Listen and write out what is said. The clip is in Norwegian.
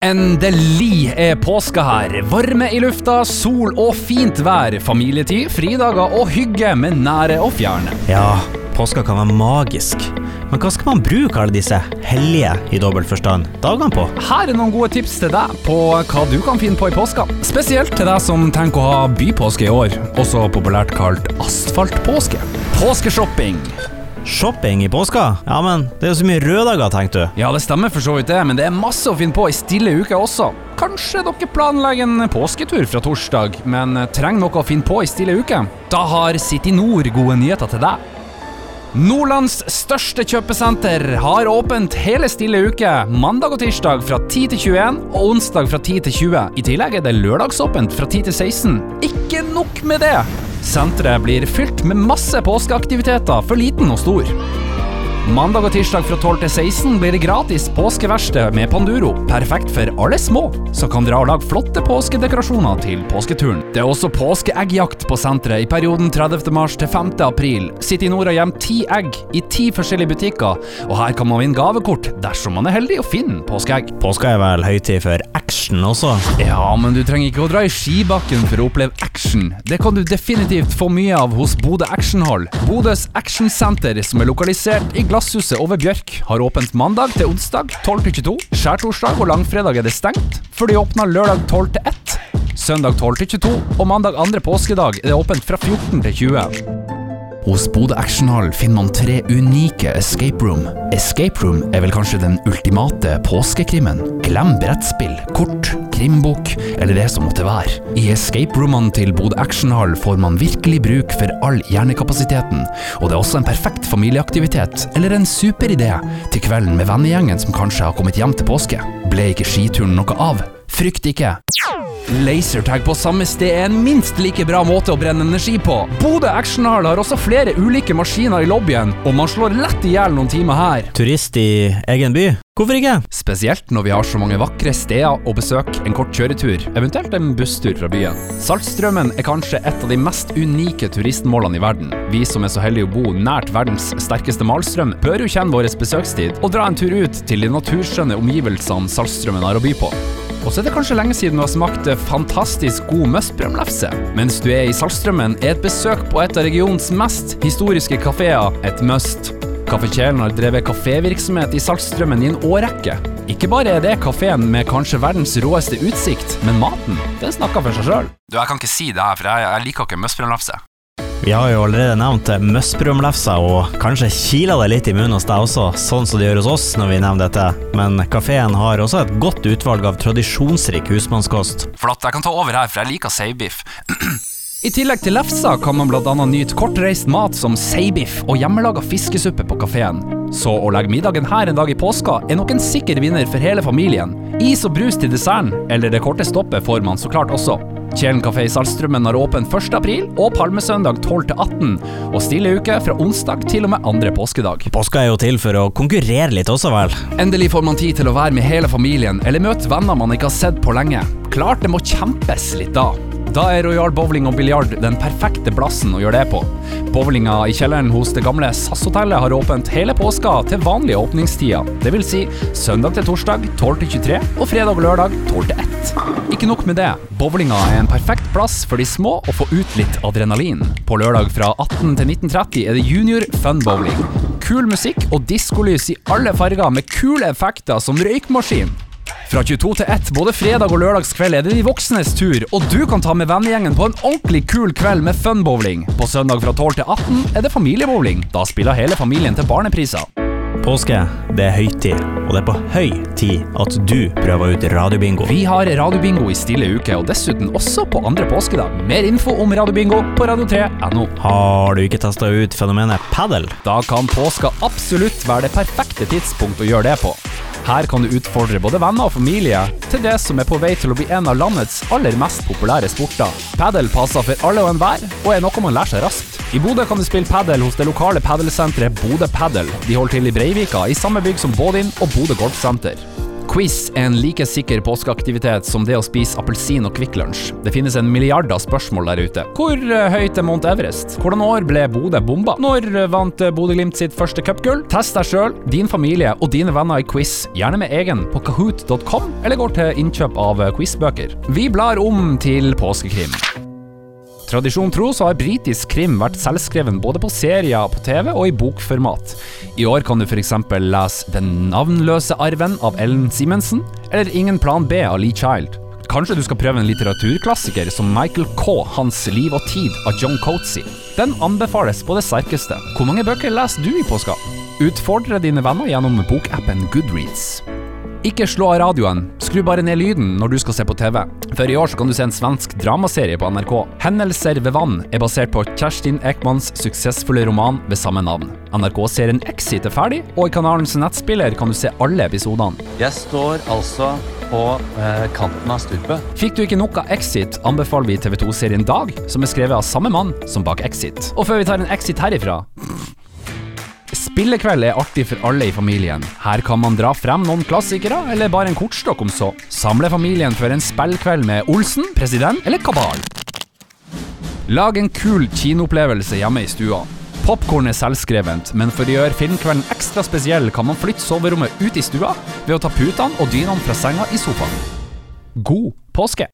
Endelig er påska her. Varme i lufta, sol og fint vær. Familietid, fridager og hygge med nære og fjerne. Ja, påska kan være magisk. Men hva skal man bruke alle disse hellige, i dobbelt forstand, dagene på? Her er noen gode tips til deg på hva du kan finne på i påska. Spesielt til deg som tenker å ha bypåske i år, også populært kalt asfaltpåske. Påskeshopping. Shopping i påska? Ja, men det er jo så mye røddager, tenkte du. Ja, det stemmer for så vidt det, men det er masse å finne på i stille uke også. Kanskje dere planlegger en påsketur fra torsdag, men trenger noe å finne på i stille uke? Da har City Nord gode nyheter til deg. Nordlands største kjøpesenter har åpent hele stille uke, mandag og tirsdag fra 10 til 21 og onsdag fra 10 til 20. I tillegg er det lørdagsåpent fra 10 til 16. Ikke nok med det! Senteret blir fylt med masse påskeaktiviteter for liten og stor. Mandag og tirsdag fra 12 til 16 blir det gratis påskeverksted med Panduro. Perfekt for alle små, som kan og lage flotte påskedekorasjoner til påsketuren. Det er også påskeeggjakt på senteret i perioden 30. mars til 5. april. i Nord og gjem ti egg i ti forskjellige butikker, og her kan man vinne gavekort dersom man er heldig og finner påskeegg. Påska er vel høytid for action også? Ja, men du trenger ikke å dra i skibakken for å oppleve action. Det kan du definitivt få mye av hos Bodø Actionhall. Bodøs actionsenter, som er lokalisert i Glasshuset over Bjørk, har åpent mandag til onsdag 12 til 22. Skjærtorsdag og langfredag er det stengt, før de åpner lørdag 12 til 1. Søndag 12 til 22 og mandag andre påskedag er det åpent fra 14 til 20. Hos Bodø Actionhall finner man tre unike escape room. Escape room er vel kanskje den ultimate påskekrimmen. Glem brettspill, kort, krimbok eller det som måtte være. I escape roomene til Bodø Actionhall får man virkelig bruk for all hjernekapasiteten, og det er også en perfekt familieaktivitet eller en super idé til kvelden med vennegjengen som kanskje har kommet hjem til påske. Ble ikke skituren noe av? Frykt ikke. Lasertag på samme sted er en minst like bra måte å brenne energi på. Bodø Actionhall har også flere ulike maskiner i lobbyen, og man slår lett i hjel noen timer her. Turist i egen by? Hvorfor ikke? Spesielt når vi har så mange vakre steder å besøke en kort kjøretur, eventuelt en busstur fra byen. Saltstraumen er kanskje et av de mest unike turistmålene i verden. Vi som er så heldige å bo nært verdens sterkeste malstrøm, bør jo kjenne vår besøkstid og dra en tur ut til de naturskjønne omgivelsene Saltstraumen har å by på. Og så er det kanskje lenge siden du har smakt fantastisk god møstbrømlefse. Mens du er i Saltstrømmen, er et besøk på et av regionens mest historiske kafeer et must. Kaffe Kjelen har drevet kafévirksomhet i Saltstrømmen i en årrekke. Ikke bare er det kafeen med kanskje verdens råeste utsikt, men maten, den snakker for seg sjøl. Du, jeg kan ikke si det her, for jeg, jeg liker ikke møssbrødlefse. Vi har jo allerede nevnt møssbrødlefsa, og kanskje kiler det litt i munnen hos deg også, sånn som det gjør hos oss når vi nevner dette, men kafeen har også et godt utvalg av tradisjonsrik husmannskost. Flott, jeg kan ta over her, for jeg liker seibiff. I tillegg til lefsa kan man annet nyte kortreist mat som seibiff og hjemmelaga fiskesuppe på kafeen. Så å legge middagen her en dag i påska er nok en sikker vinner for hele familien. Is og brus til desserten, eller det korte stoppet, får man så klart også. Kjelen kafé i Saltstraumen har åpent 1. april og palmesøndag 12-18, og stille uke fra onsdag til og med andre påskedag. Påska er jo til for å konkurrere litt også, vel? Endelig får man tid til å være med hele familien, eller møte venner man ikke har sett på lenge. Klart det må kjempes litt da. Da er Royal Bowling og biljard den perfekte plassen å gjøre det på. Bowlinga i kjelleren hos det gamle SAS-hotellet har åpent hele påska til vanlige åpningstider. Vil si søndag til torsdag 12 til 23 og fredag og lørdag 12 til 1. Ikke nok med det, bowlinga er en perfekt plass for de små å få ut litt adrenalin. På lørdag fra 18 til 19.30 er det junior fun bowling. Kul musikk og diskolys i alle farger med kule effekter som røykmaskin. Fra 22 til 1 både fredag og lørdagskveld er det de voksnes tur, og du kan ta med vennegjengen på en ordentlig kul kveld med funbowling. På søndag fra 12 til 18 er det familiebowling. Da spiller hele familien til barnepriser. Påske, det er høytid, og det er på høy tid at du prøver ut radiobingo. Vi har radiobingo i stille uke, og dessuten også på andre påskedag. Mer info om radiobingo på radio3.no. Har du ikke testa ut fenomenet padel? Da kan påska absolutt være det perfekte tidspunkt å gjøre det på. Her kan du utfordre både venner og familie til det som er på vei til å bli en av landets aller mest populære sporter. Padel passer for alle og enhver, og er noe man lærer seg raskt. I Bodø kan du spille padel hos det lokale padelsenteret Bodø Padel. De holder til i Breivika, i samme bygg som Bådin og Bodø Golfsenter. Quiz er en like sikker påskeaktivitet som det å spise appelsin og Kvikk Lunsj. Det finnes en milliard av spørsmål der ute. Hvor eh, høyt er Mount Everest? Hvordan år ble Bodø bomba? Når vant Bodø-Glimt sitt første cupgull? Test deg sjøl, din familie og dine venner i quiz, gjerne med egen, på kahoot.com, eller går til innkjøp av quizbøker. Vi blar om til påskekrim. Tradisjon tro så har britisk krim vært selvskreven både på serier på TV og i bokformat. I år kan du f.eks. lese Den navnløse arven av Ellen Simensen, eller Ingen plan B av Lee Child. Kanskje du skal prøve en litteraturklassiker som Michael K. Hans liv og tid av John Coetzee. Den anbefales på det sterkeste. Hvor mange bøker leser du i påska? Utfordre dine venner gjennom bokappen Goodreads. Ikke slå av radioen, skru bare ned lyden når du skal se på TV. For i år så kan du se en svensk dramaserie på NRK. 'Hendelser ved vann' er basert på Kjerstin Ekmans suksessfulle roman ved samme navn. NRK-serien Exit er ferdig, og i kanalens nettspiller kan du se alle episodene. Jeg står altså på eh, kanten av stupet. Fikk du ikke nok av Exit, anbefaler vi TV2-serien Dag, som er skrevet av samme mann som bak Exit. Og før vi tar en exit herifra Spillekveld er artig for alle i familien. Her kan man dra frem noen klassikere, eller bare en kortstokk om så. Samle familien for en spillkveld med Olsen, President eller Kabal. Lag en kul kinoopplevelse hjemme i stua. Popkorn er selvskrevent, men for å gjøre filmkvelden ekstra spesiell kan man flytte soverommet ut i stua ved å ta putene og dynene fra senga i sofaen. God påske!